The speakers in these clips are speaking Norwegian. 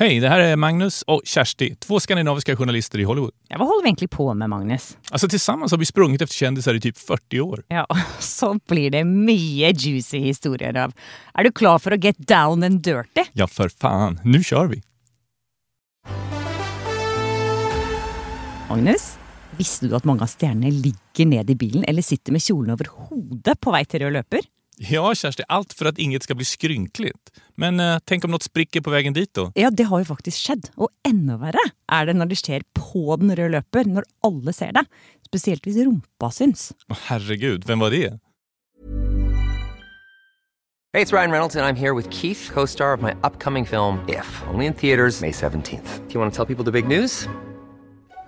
Hej, det här är Magnus och Kersti, två skandinaviska journalister i Hollywood. Ja, hva holder vi egentlig på med, Magnus? Alltså tillsammans har vi sprungit efter kändisar i typ 40 år. Ja, så blir det mye juicy historier av. Er du klar for å get down and dirty? Ja, för fan. Nu kör vi! Magnus, visste du at mange av stjernene ligger ned i bilen eller sitter med kjolen over hodet på vei til rød løper? Ja, Kjersti, alt for at inget skal bli skrynkelig. Men eh, tenk om noe sprikker på veien dit da? Ja, det har jo faktisk skjedd. Og enda verre er det når det skjer på den røde løper, når alle ser det. Spesielt hvis rumpa syns. Å, herregud, hvem var det? Hey, it's Ryan Reynolds, and I'm here with Keith, co star of my upcoming film, If, only in theaters, May 17th. Do you want to tell people the big news?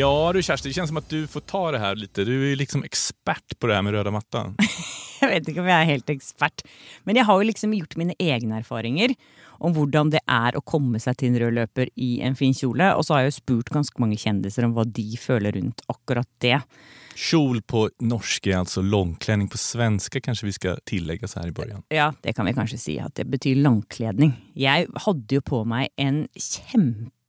Ja du Kjersti, det känns som att du får ta det här lite. Du är liksom expert på det här med röda mattan. Jeg vet ikke om jeg er helt ekspert, men jeg har jo liksom gjort mine egne erfaringer om hvordan det er å komme seg til en rød løper i en fin kjole. Og så har jeg jo spurt ganske mange kjendiser om hva de føler rundt akkurat det. Kjol på norsk är alltså långklänning. På svenska kanske vi ska tillägga så här i början. Ja, det kan vi kanskje si at det betyr langkledning. Jeg hadde jo på meg en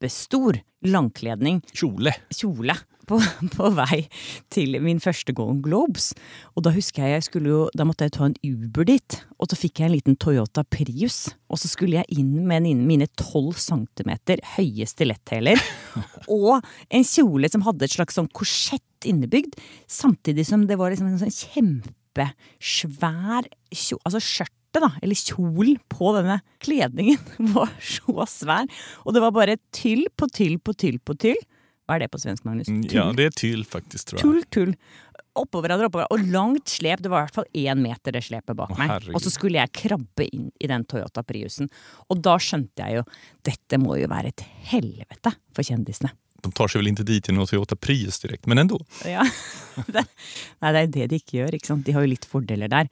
kjempestor langkledning Kjole. kjole på, på vei til min første Golden Globes. Og da husker jeg jeg skulle jo, da måtte jeg ta en Uber dit. Og så fikk jeg en liten Toyota Prius. Og så skulle jeg inn med en- mine tolv centimeter høye stiletthæler. og en kjole som hadde et slags sånn korsett innebygd. Samtidig som det var liksom en sånn kjempesvær kjole Altså skjørtet, da, eller kjolen på denne kledningen var så svær. Og det var bare tyll på tyll på tyll på tyll. Hva er det på svensk, Magnus? Tull. Ja, det er tyll faktisk, tror jeg. Tull, tull. Oppå hverandre, oppå hverandre. Og langt slep. Det var i hvert fall én meter, det slepet bak Å, meg. herregud. Og så skulle jeg krabbe inn i den Toyota Priusen. Og da skjønte jeg jo dette må jo være et helvete for kjendisene. De tar seg vel ikke dit i noen Toyota Prius direkte, men endå Ja. Det, nei, det er det de ikke gjør. ikke sant? De har jo litt fordeler der.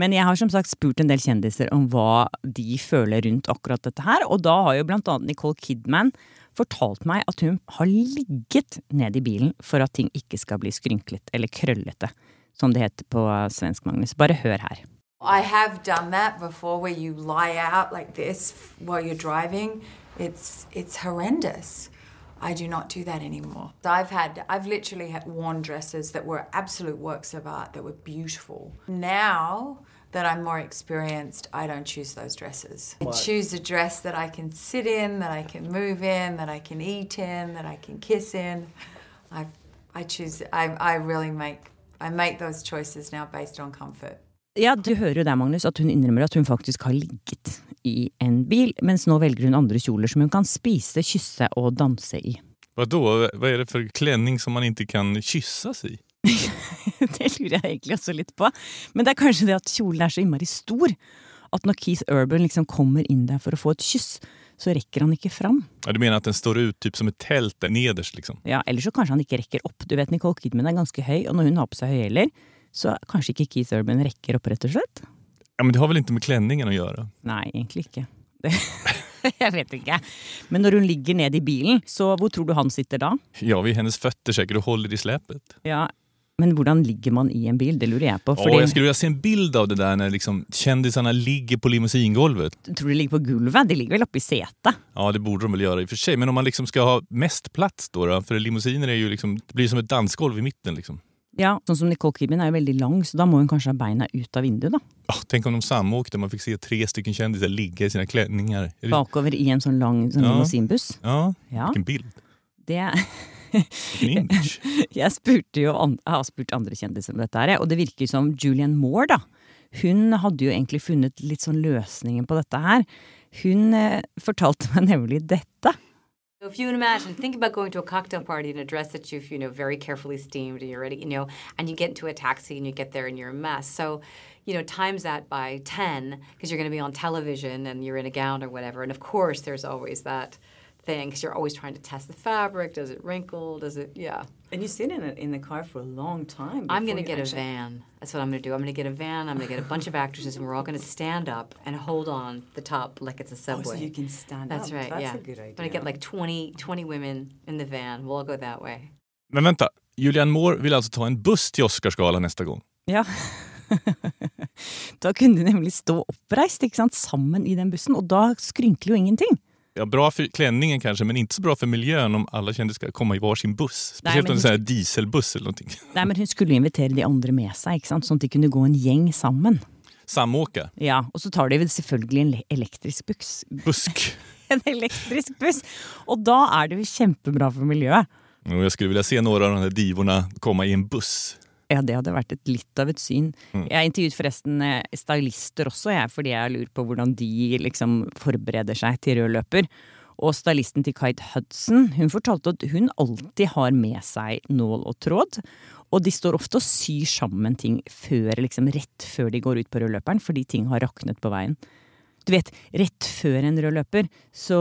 Men jeg har som sagt spurt en del kjendiser om hva de føler rundt akkurat dette her. Og da har jo blant annet Nicole Kidman fortalt meg at hun har ligget ned i bilen for at ting ikke skal bli skrynklet eller krøllete, som det heter på svensk, Magnus. Bare hør her. I have done that before where you lie out like this while you're driving. It's it's horrendous. I do not do that anymore. I've had I've literally had worn dresses that were absolute works of art that were beautiful. Now that I'm more experienced, I don't choose those dresses. I choose a dress that I can sit in, that I can move in, that I can eat in, that I can kiss in. I I choose I I really make I make those choices now based on comfort. Ja, du hører jo der, Magnus, at hun innrømmer at hun faktisk har ligget i en bil, mens nå velger hun andre kjoler som hun kan spise, kysse og danse i. Hva da? Hva er det for kledning som man ikke kan kysses i? Det lurer jeg egentlig også litt på. Men det er kanskje det at kjolen er så innmari stor. At når Keith Urban liksom kommer inn der for å få et kyss, så rekker han ikke fram. Ja, du mener at den står ut typ som et telt der nederst liksom? Ja, Eller så kanskje han ikke rekker opp. Du vet Nicole Kidman er ganske høy, og når hun har på seg høyhæler, så kanskje ikke Keith Urban rekker opp, rett og slett. Ja, men det har vel ikke med klenningen å gjøre? Nei, egentlig ikke. Det, jeg vet ikke. Men når hun ligger ned i bilen, så hvor tror du han sitter da? Ja, ved hennes føtter sikkert og holder i slepet. Ja, Men hvordan ligger man i en bil? Det lurer jeg på. Ja, Åh, jeg skulle vilja se en bild av det der når liksom kjendisene ligger på limousinegolvet. Tror du de ligger på gulvet? De ligger vel oppe i setet? Ja, det borde de vel gjøre i og for seg. Men om man liksom skal ha mest plass, da? For limousiner är ju liksom, det blir som et dansgolv i midten. liksom. Ja, Sånn som Nicole Kidman er jo veldig lang, så da må hun kanskje ha beina ut av vinduet. da. Ja, tenk om de samåkte man fikk se tre stykker kjendiser ligge i sine klänningar. Det- Bakover i en sånn lang sånn Ja. limousinbuss. Ja, Ja. vilken bild. Det. Jeg spurte jo, jeg har spurt andre kjendiser om dette, her, og det virker som Julianne Moore, da. Hun hadde jo egentlig funnet litt sånn løsningen på dette her. Hun eh, fortalte meg nemlig dette. So if you imagine, think about going to a cocktail party in a dress that you've, you know, very carefully steamed and you're ready, you know, and you get into a taxi and you get there and you're a mess. So, you know, times that by 10 because you're going to be on television and you're in a gown or whatever. And of course, there's always that thing because you're always trying to test the fabric. Does it wrinkle? Does it, yeah. And you sit in, it in the car for a long time. I'm going to get a van. That's what I'm going to do. I'm going to get a van. I'm going to get a bunch of actresses, and we're all going to stand up and hold on the top like it's a oh, subway. Oh, you can stand That's up. right. That's yeah. a good idea. I'm going to get like 20, 20 women in the van. We'll all go that way. Men vänta, Julianne Moore vill alltså ta en buss till Oscarsgalan nästa gång. Ja. da kunne de nemlig stå oppreist ikke sant, sammen i den bussen, og da skrynkler jo ingenting. Ja, bra för klänningen kanske, men inte så bra för miljön om alla kändisar ska komma i varsin buss. Nej, Speciellt men om det är så dieselbuss eller någonting. Nei, men Hun skulle jo invitere de andre med seg, ikke sant? sånn at de kunne gå en gjeng sammen. Samåka, Ja, Og så tar de väl selvfølgelig en elektrisk buss. busk. En elektrisk buss! Og da er det jo kjempebra for miljøet. Och jag skulle vilja se några av de här divorna komma i en buss. Ja, det hadde vært et, litt av et syn. Jeg intervjuet forresten eh, stylister også, jeg, fordi jeg lurer på hvordan de liksom forbereder seg til rød løper. Og stylisten til Kite Hudson hun fortalte at hun alltid har med seg nål og tråd. Og de står ofte og syr sammen ting før, liksom rett før de går ut på rødløperen, fordi ting har raknet på veien. Du vet, rett før en rød løper, så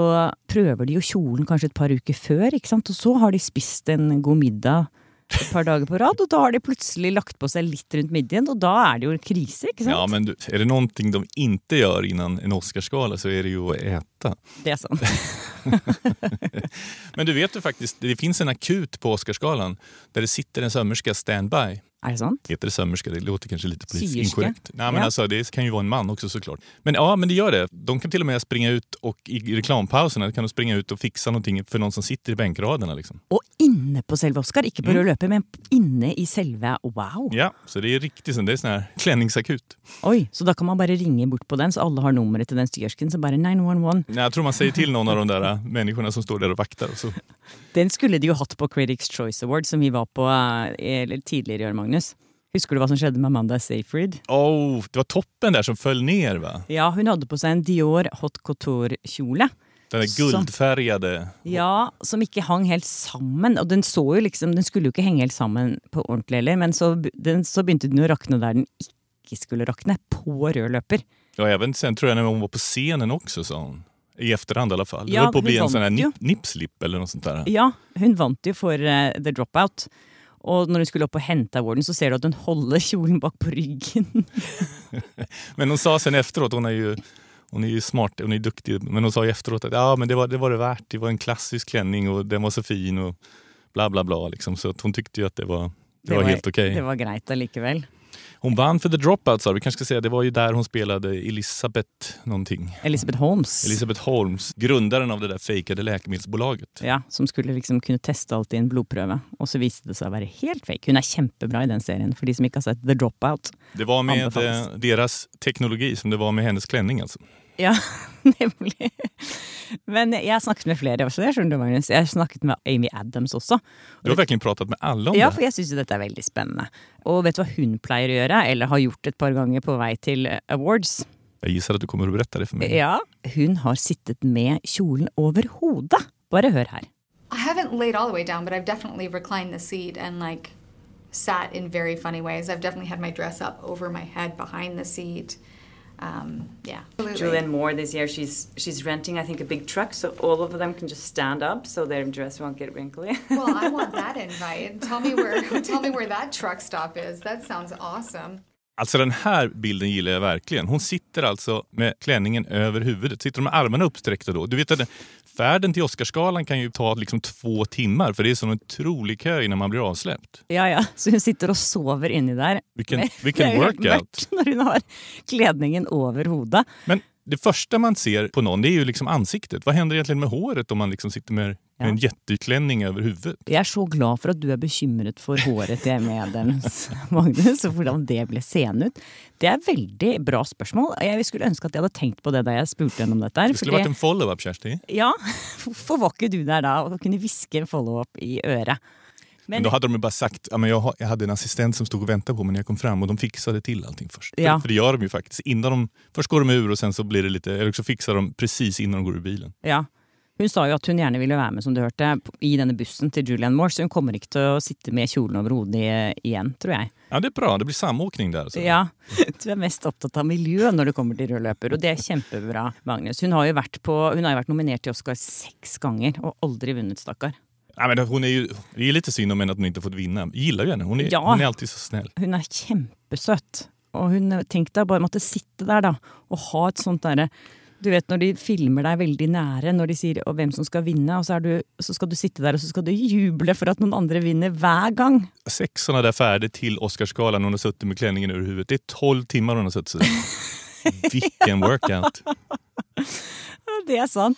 prøver de jo kjolen kanskje et par uker før, ikke sant? Og så har de spist en god middag et par dager på rad, og da har de plutselig lagt på seg litt rundt midjen, og da er det jo krise, ikke sant? Ja, men du, er det noe de ikke gjør innan en Oscarsgala så er det jo å ete. Det er sant. Men du vet jo faktisk, det fins en akut på Oscarskalaen der det sitter en sømmerske standby. Er det sant? Heter det sömmerska? Det låter kanske lite politiskt Syerska. inkorrekt. Nej, men Ja. alltså, det kan ju vara en man också såklart. Men ja, men det gör det. De kan till och med springa ut och i reklampauserna kan de springa ut och fixa någonting för någon som sitter i bänkraderna. Liksom. Og inne på selve Oscar, ikke på mm. løpe, men inne i selve Wow! Ja, så det är riktigt sånn, det är sån här klänningsakut. Oi, så da kan man bare ringe bort på den, så alle har nummeret til den styrsken, så bare 911. Nej, Jag tror man säger till någon av de där menneskene människorna som står där och vaktar. Och så. Den skulle de jo hatt på Critics Choice Award, som vi var på eh, eller tidligere i år, Magnus. Husker du hva som skjedde med Amanda Seyfried? Oh, det var toppen der som föll ned, va? Ja, hun hadde på seg en Dior Hot Couture-kjole. Den gullfargede Ja, som ikke hang helt sammen. Og den så jo liksom, den skulle jo ikke henge helt sammen på ordentlig heller, men så, den, så begynte den å rakne der den ikke skulle rakne, på rød løper. Ja, även sen tror jeg hun hon var på scenen også, sa hon. I efterhand i hvert fall. Det Ja, på å bli en sånn nip, nipslip eller noe sånt der. Ja, hun vant jo for uh, The Dropout. Og når hun skulle opp og hente awarden, så ser du at hun holder kjolen bak på ryggen. Men hun sa sen efteråt, hun er jo hon är smart, hon är duktig, men hon sa ju efteråt att ja, men det var, det var det värt. Det var en klassisk klänning och den var så fin och bla bla bla. Liksom. Så hun hon tyckte ju att det var, det var, helt okej. Det var greit allikevel. Hon vann för The Dropout sa du. Kanske ska säga, det var ju där hon spelade Elisabeth någonting. Elisabeth Holmes. Elisabeth Holmes, grundaren av det där fejkade läkemedelsbolaget. Ja, Som skulle liksom kunne teste alt i en blodprøve. Og så viste det seg å være helt fake. Hun er kjempebra i den serien, for de som ikke har sett The Dropout. Det var med Anbefales. eh, deras teknologi som det var med hennes klänning alltså. Ja, nemlig. Men jeg har snakket med flere også, det skjønner du, Magnus. Jeg har snakket med Amy Adams også. Du har virkelig pratet med alle om det? Ja, for jeg syns dette er veldig spennende. Og vet du hva hun pleier å gjøre, eller har gjort et par ganger på vei til eh, awards? Jeg gissar at du kommer att berätta det for meg. Ja, hun har sittet med kjolen over hodet. Bare hør her. I haven't laid all the way down, but I've definitely reclined the seat and like sat in very funny ways. I've definitely had my dress up over my head behind the seat. Um, yeah. Absolutely. Moore this year, she's she's renting, I think, a big truck, so all of them can just stand up, so their dress won't get wrinkly. Well, I want that invite. Tell me where tell me where that truck stop is. That sounds awesome. Alltså den här bilden gillar jag verkligen. Hon sitter alltså med klänningen över huvudet. Sitter med armarna uppsträckta då. Du vet att färden till Oscarsgalan kan ju ta liksom två timmar för det är sån otrolig kö innan man blir avsläppt. Ja, ja, så hun sitter og sover inni der. Vilken, vilken workout. mørkt Når hun har kledningen over hodet. Men det första man ser på någon det är ju liksom ansiktet. Vad händer egentligen med håret om man liksom sitter med, med en jätteklänning över huvudet? Jeg er så glad for at du er bekymret for håret til Medens, Magnus, og hvordan det blir sen ut. Det er veldig bra spørsmål. Jeg skulle ønske at jeg hadde tenkt på det da jeg spurte henne om dette. Det skulle fordi- varit en follow-up Kersti. Ja, varför var ikke du der da og kunne viska en follow-up i øret? Men då hade de ju bara sagt, ja, men jag, jag hade en assistent som stod och väntade på mig när jag kom fram och de fixade till allting först. Ja. För, för det gör de ju faktiskt. Innan de, först går de ur och sen så blir det lite, eller så fixar de precis innan de går ur bilen. Ja. Hun sa jo at hun gjerne ville være med, som du hørte, i denne bussen til Julianne Moore, så hun kommer ikke til å sitte med kjolen over hodet igjen, tror jeg. Ja, det er bra, det blir samåkning der. Så. Ja, Du er mest opptatt av miljø når det kommer til rød løper, og det er kjempebra, Magnus. Hun har jo vært, på, hun har jo vært nominert til Oscar seks ganger, og aldri vunnet, stakkar. Ja, men hon är ju, det är lite synd om henne att hon inte fått vinna. Jag gillar ju henne, hon är, Ja. hon är alltid så snäll. Hun er kjempesøt. Og hun tenk deg bare måtte sitte der, da, og ha et sånt derre Du vet når de filmer deg veldig nære, når de sier og hvem som skal vinne, og så, er du, så skal du sitte der og så skal du juble for at noen andre vinner hver gang. Sex sådana där färder till Oscarsgalan hon har suttit med klänningen över huvudet. Det är 12 timmar hon har suttit så. Vilken workout. Det er sant.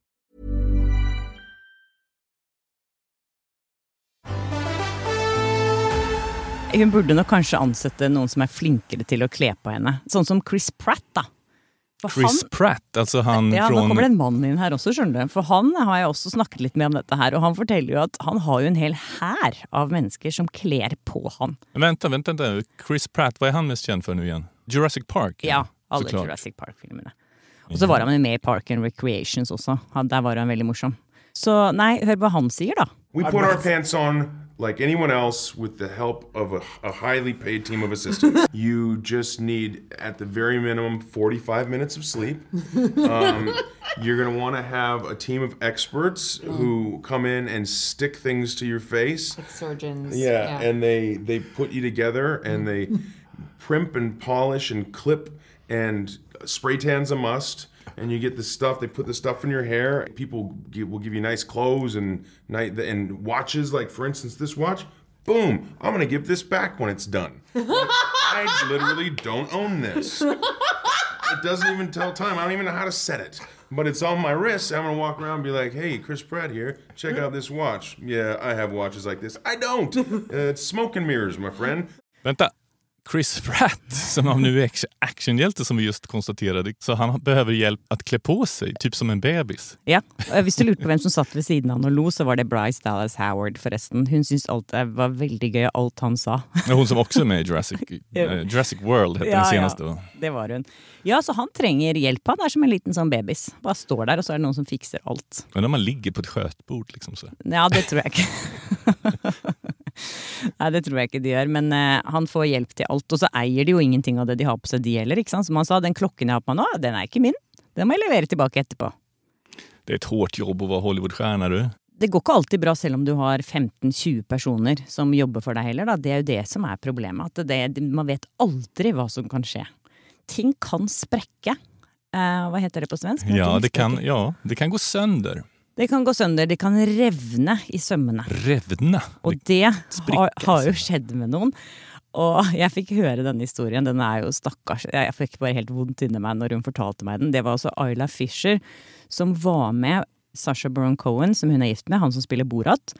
Hun burde nok kanskje ansette noen som er flinkere til å kle på henne. Sånn som Chris Pratt, da. For Chris Pratt, altså han ja, Nå kommer det en mann inn her også, skjønner du. For han har jeg også snakket litt med om dette her, og han forteller jo at han har jo en hel hær av mennesker som kler på han. Vent, vent, vent. Chris Pratt, hva er han mest kjent for nå igjen? Jurassic Park? Ja, alle. Jurassic Park-filmene. Og så var han med i Park and Recreations også. Der var han veldig morsom. Så nei, hør hva han sier, da. We put our pants on like anyone else with the help of a, a highly paid team of assistants. you just need, at the very minimum, 45 minutes of sleep. Um, you're going to want to have a team of experts who come in and stick things to your face. Like surgeons. Yeah, and they they put you together and they primp and polish and clip and spray tan's a must. And you get the stuff. They put the stuff in your hair. People give, will give you nice clothes and night and watches. Like for instance, this watch. Boom! I'm gonna give this back when it's done. I literally don't own this. It doesn't even tell time. I don't even know how to set it. But it's on my wrist. I'm gonna walk around and be like, "Hey, Chris Pratt here. Check out this watch." Yeah, I have watches like this. I don't. Uh, it's smoke and mirrors, my friend. Vänta, Chris Pratt som av nu är action- actionhjälte som vi just konstaterade. Så han behöver hjälp att klä på sig, typ som en bebis. Ja, og Hvis du lurte på hvem som satt ved siden av han og lo, så var det Bryce Dallas Howard, forresten. Hun syntes alt det var veldig gøy, alt han sa. Ja, Hon som också är med i Jurassic, eh, Jurassic World hette den senaste. Ja, det var hun. Ja, så han trenger hjelp. Han er som en liten sånn bebis. Bare står der, og så er det noen som fikser alt. Men om man ligger på ett skötbord liksom så. Ja, det tror jeg ikke. Nei, det tror jeg ikke de gjør, men uh, han får hjelp til alt. Og så eier de jo ingenting av det de har på seg, de heller. ikke sant? Som han sa, den klokken jeg har på meg nå, den er ikke min. Den må jeg levere tilbake etterpå. Det er et hårt jobb å være Hollywood-stjerne, du. Det går ikke alltid bra selv om du har 15-20 personer som jobber for deg heller. Da. Det er jo det som er problemet. At det, man vet aldri hva som kan skje. Ting kan sprekke. Uh, hva heter det på svensk? Ja det, kan, ja, det kan gå sönder. Det kan gå sønder. Det kan revne i sømmene. Revne? Og det har, har jo skjedd med noen. Og jeg fikk høre denne historien. Den er jo stakkars Jeg fikk bare helt vondt inni meg når hun fortalte meg den. Det var altså Ayla Fisher som var med Sasha Baron Cohen, som hun er gift med, han som spiller Borat,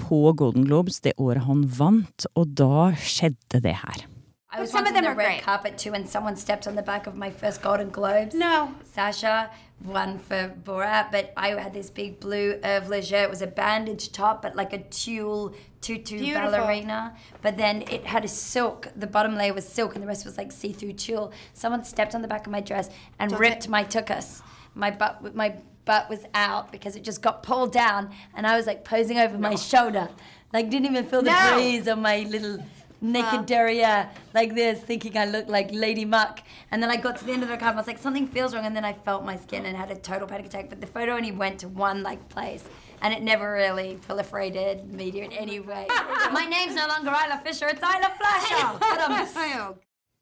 på Golden Globes det året han vant. Og da skjedde det her. I was some once of them on are the red great. carpet too, and someone stepped on the back of my first Golden Globes. No. Sasha won for Borat, but I had this big blue Herve Leger. It was a bandage top, but like a tulle tutu Beautiful. ballerina. But then it had a silk. The bottom layer was silk, and the rest was like see-through tulle. Someone stepped on the back of my dress and ripped it- my tuchus. My butt, my butt was out because it just got pulled down, and I was like posing over my shoulder, like didn't even feel the No. breeze on my little naked derriere like this, thinking I looked like Lady Muck. And then I got to the end of the card, and I was like, something feels wrong, and then I felt my skin and had a total panic attack. But the photo only went to one like place. And it never really proliferated media in any way. My name's no longer Isla Fisher, it's Isla Flasher! But I'm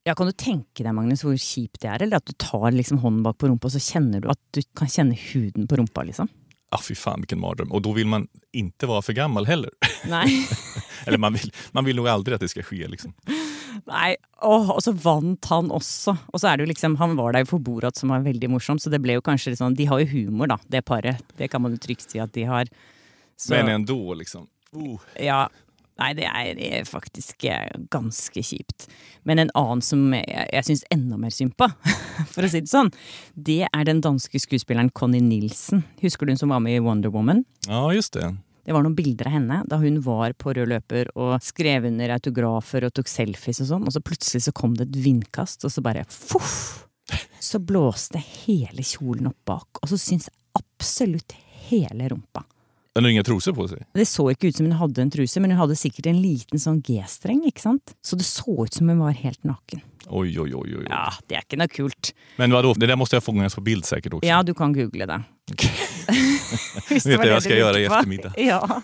Ja, Kan du tenke deg Magnus, hvor kjipt det er? Eller at du tar liksom hånden bak på rumpa, og så kjenner du at du kan kjenne huden på rumpa? liksom? Ah, fy fan vilken mardröm. Och då vill man inte vara för gammal heller. Nei. Eller man vill, man vill nog aldrig att det ska ske. Liksom. Nei, åh, Og så vant han også. Og så er det jo liksom, Han var der for Borat, som var veldig morsom, så det ble jo kanskje litt sånn De har jo humor, da, det paret. Det kan man jo trygt si at de har. Så, Men ändå liksom. Uh. Ja. Nei, det er, er faktisk eh, ganske kjipt. Men en annen som jeg, jeg syns enda mer synd på, for å si det sånn, det er den danske skuespilleren Connie Nilsen. Husker du hun som var med i Wonder Woman? Ja, just det. Det var noen bilder av henne da hun var på rød løper og skrev under autografer og tok selfies og sånn, og så plutselig så kom det et vindkast, og så bare foff! Så blåste hele kjolen opp bak, og så syns absolutt hele rumpa. Den har ingen truse på seg? Det så ikke ut som hun hadde en truse, men hun hadde sikkert en liten sånn G-streng, ikke sant? Så det så ut som hun var helt naken. Oi, oi, oi, oi. Ja, det er ikke noe kult. Men vadå, det må måste jag fångas på bild säkert också. Ja, du kan google det. Hvis det Vet vad jag ska göra i eftermiddag? Ja.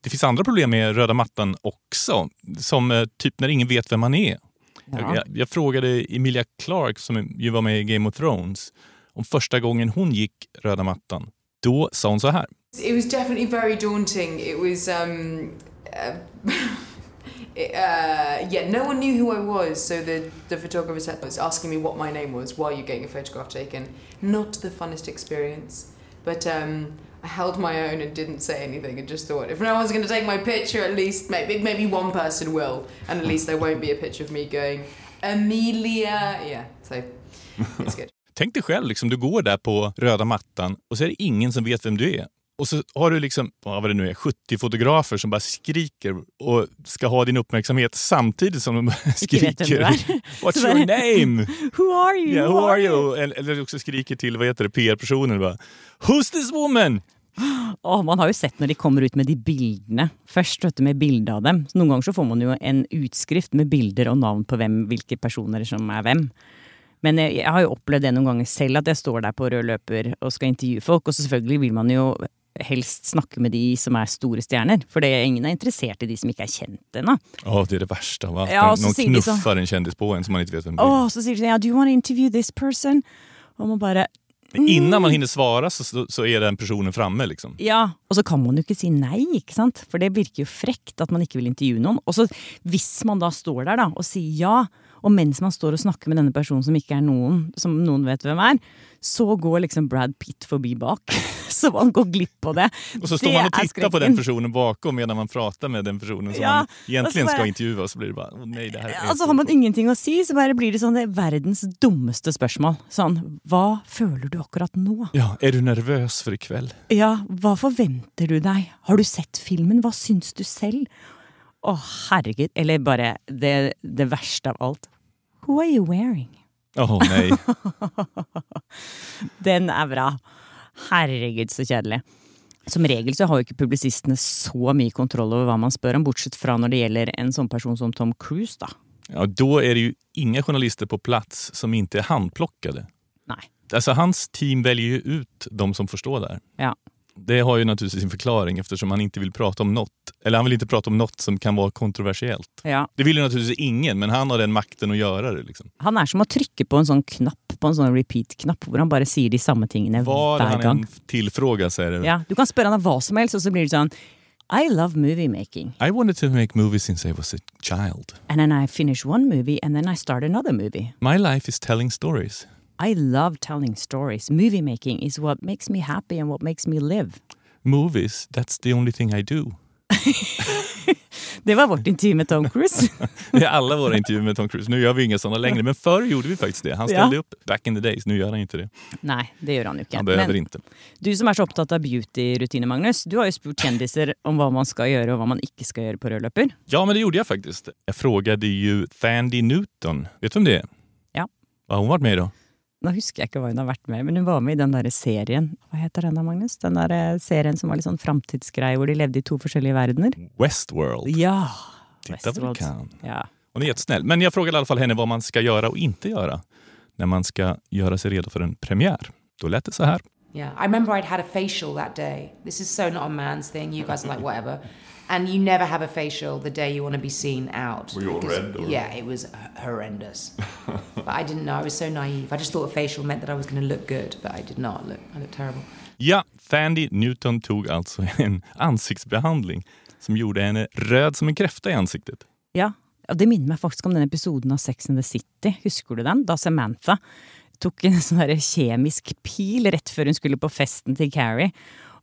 Det finns andra problem med röda mattan också. Som eh, typ när ingen vet vem man är. Ja. Jag, jag frågade Emilia Clarke som ju var med i Game of Thrones om första gången hon gick röda mattan. Då sa hon så här. It was definitely very daunting. It was, um, uh, uh, yeah, no one knew who I was, so the, the photographer was asking me what my name was while you're getting a photograph taken. Not the funnest experience, but um, I held my own and didn't say anything and just thought if no one's going to take my picture, at least maybe, maybe one person will, and at least there won't be a picture of me going, Amelia. Yeah, so it's good. Tänk dig själv, liksom, du går där på röda mattan och så är det ingen som vet vem du är. Och så har du liksom, vad det nu är, 70 fotografer som bara skriker och ska ha din uppmärksamhet samtidigt som de skriker er. What's your name? Who are you? Yeah, who are you? Eller, eller också skriker till vad heter det, PR-personen bara Who's this woman? Oh, man har jo sett når de kommer ut med de bildene. Først vet du, med bilde av dem. Så noen ganger så får man jo en utskrift med bilder og navn på hvem, hvilke personer som er hvem. Men jeg, jeg har jo opplevd det noen ganger selv, at jeg står der på rød løper og skal intervjue folk. Og så selvfølgelig vil man jo helst snakke med de som er store stjerner. For det, ingen er interessert i de som ikke er kjent ennå. Oh, det er det verste av alt. Ja, Noen så Någon säger de så- en kjendis på en som man ikke vet hvem det är. Åh, så sier de sånn, ja, do you want to interview this person? Og man bare Innan man hinner svare, så, så, er den personen framme liksom. Ja, og så kan man jo ikke si nei, ikke sant? For det virker jo frekt at man ikke vil intervjue noen. Og så hvis man da står der da og sier ja, og mens man står og snakker med denne personen som ikke er noen, som noen vet hvem er, så går liksom Brad Pitt forbi bak. Så man går glipp av det. Og så står man og titter på den personen bakom medan man prater med den personen som Ja, man egentlig bare, skal intervjue, og så blir det bare nei, det her er Altså Har man ingenting å si, så bare blir det sånn det er verdens dummeste spørsmål. Sånn, hva føler du akkurat nå? Ja, er du nervøs for i kveld? Ja, hva forventer du deg? Har du sett filmen? Hva syns du selv? Å, herregud. Eller bare det, det verste av alt. Who are you wearing? Åh nei. Den er bra. Herregud, så kjedelig. Som regel så har jo ikke publisistene så mye kontroll over hva man spør om, bortsett fra når det gjelder en sånn person som Tom Cruise, da. Ja, Da er det jo ingen journalister på plass som ikke er handplockade. Nei. Altså, hans team velger jo ut de som forstår stå där. Ja. Det har ju naturligtvis sin förklaring eftersom han inte vill prata om något. Eller han vill inte prata om något som kan vara kontroversiellt. Ja. Det vill ju naturligtvis ingen, men han har den makten att göra det. Liksom. Han er som å trykke på en sånn knapp, på en sånn repeat-knapp, hvor han bare sier de samme tingene Var hver han gang. än tillfrågas är det Ja, du kan spørre han om hva som helst, og så blir det sånn I love movie making. I wanted to make movies since I was a child. And then I finish one movie and then I start another movie. My life is telling stories. I love telling stories. Movie making is what makes me happy and what makes me live. Movies, that's the only thing I do. Det var vårt intervju med Tom Cruise. Det är alla våra intervjuer med Tom Cruise. Nu gör vi inga sådana längre, men förr gjorde vi faktiskt det. Han Ja. opp upp back in the days. Nu gör han inte det. Nei, det gjør han jo ikke. Han behöver Men inte. du som er så opptatt av beauty-rutiner, Magnus. Du har jo spurt kjendiser om hva man skal gjøre og hva man ikke skal gjøre på rød løper. Ja, men det gjorde jag faktiskt. Jag frågade ju Fandy Newton. Vet du vem det är? Ja. Har hon varit med i då? Nå husker jeg ikke hva hun har vært med i, men hun var med i den derre serien. Hva heter den da, Magnus? Den der eh, serien som var litt sånn framtidsgreie, hvor de levde i to forskjellige verdener. Westworld. Ja! Westworld. Ja. Hon är jättesnäll. Men jag frågade i alla fall henne vad man ska göra och inte göra när man ska göra sig redo för en premiär. Då lät det så här. Yeah, I remember I'd had a facial that day. This is so not a man's thing. You guys are like whatever, and you never have a facial the day you want to be seen out. Were you all red, or- Yeah, it was horrendous. but I didn't know. I was so naive. I just thought a facial meant that I was going to look good, but I did not look. I looked terrible. Ja, Fandy Newton tog alltså en ansiktsbehandling som gjorde henne röd som en kräfta i ansiktet. Ja, og det minner meg faktisk om den episoden av Sex and the City. Husker du den? Da Samantha tok en sånn kjemisk pil rett før hun skulle på festen til Carrie.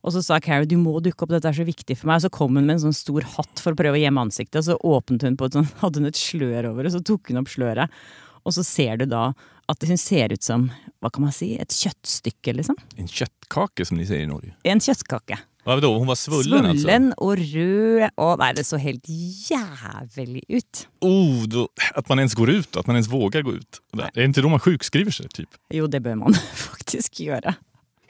Og så sa Carrie du må dukke opp, dette er så viktig for meg. Og så kom hun med en sånn stor hatt for å prøve å gjemme ansiktet, og så åpnet hun på et sånt, hadde hun et slør over, og så tok hun opp sløret. Og så ser du da at hun ser ut som, hva kan man si, et kjøttstykke, liksom. En kjøttkake, som de sier i Norge. En kjøttkake. Ja, vadå, hon var svullen, svullen Svullen og rød, og nei, det så helt jævlig ut. Oh, då, at man ens går ut, at man ens vågar gå ut. Det er ikke da man sjukskriver seg? typ. Jo, det bør man faktisk gjøre.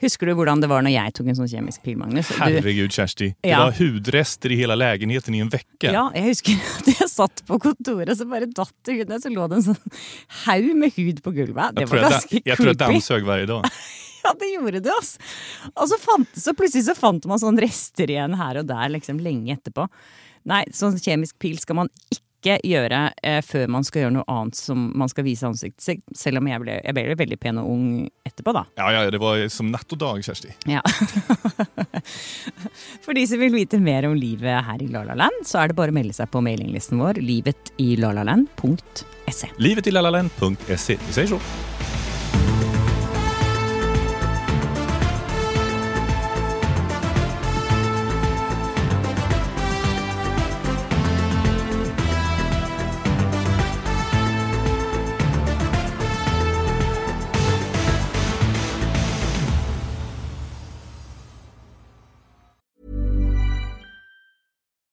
Husker du hvordan det var når jeg tok en sånn kjemisk pil, Magnus? Du- Herregud, Kjersti. Det Ja. var hudrester i hele leiligheten i en uke. Ja, jeg husker at jeg satt på kontoret, så bare datt det ut. Så lå det en sånn haug med hud på gulvet. Det tror var jag, ganske Jeg tror jeg dammsøg hver dag. Ja, det gjorde det, altså. Og så, fant, så plutselig så fant man sånn rester igjen her og der liksom lenge etterpå. Nei, sånn kjemisk pil skal man ikke gjøre eh, før man skal gjøre noe annet som man skal vise ansiktet sitt. Selv om jeg ble, jeg ble veldig pen og ung etterpå, da. Ja, ja, det var som natt og dag, Kjersti. Ja. For de som vil vite mer om livet her i La La Land, så er det bare å melde seg på mailinglisten vår livetilalaland.se Livetilalaland.se. Vi ses så.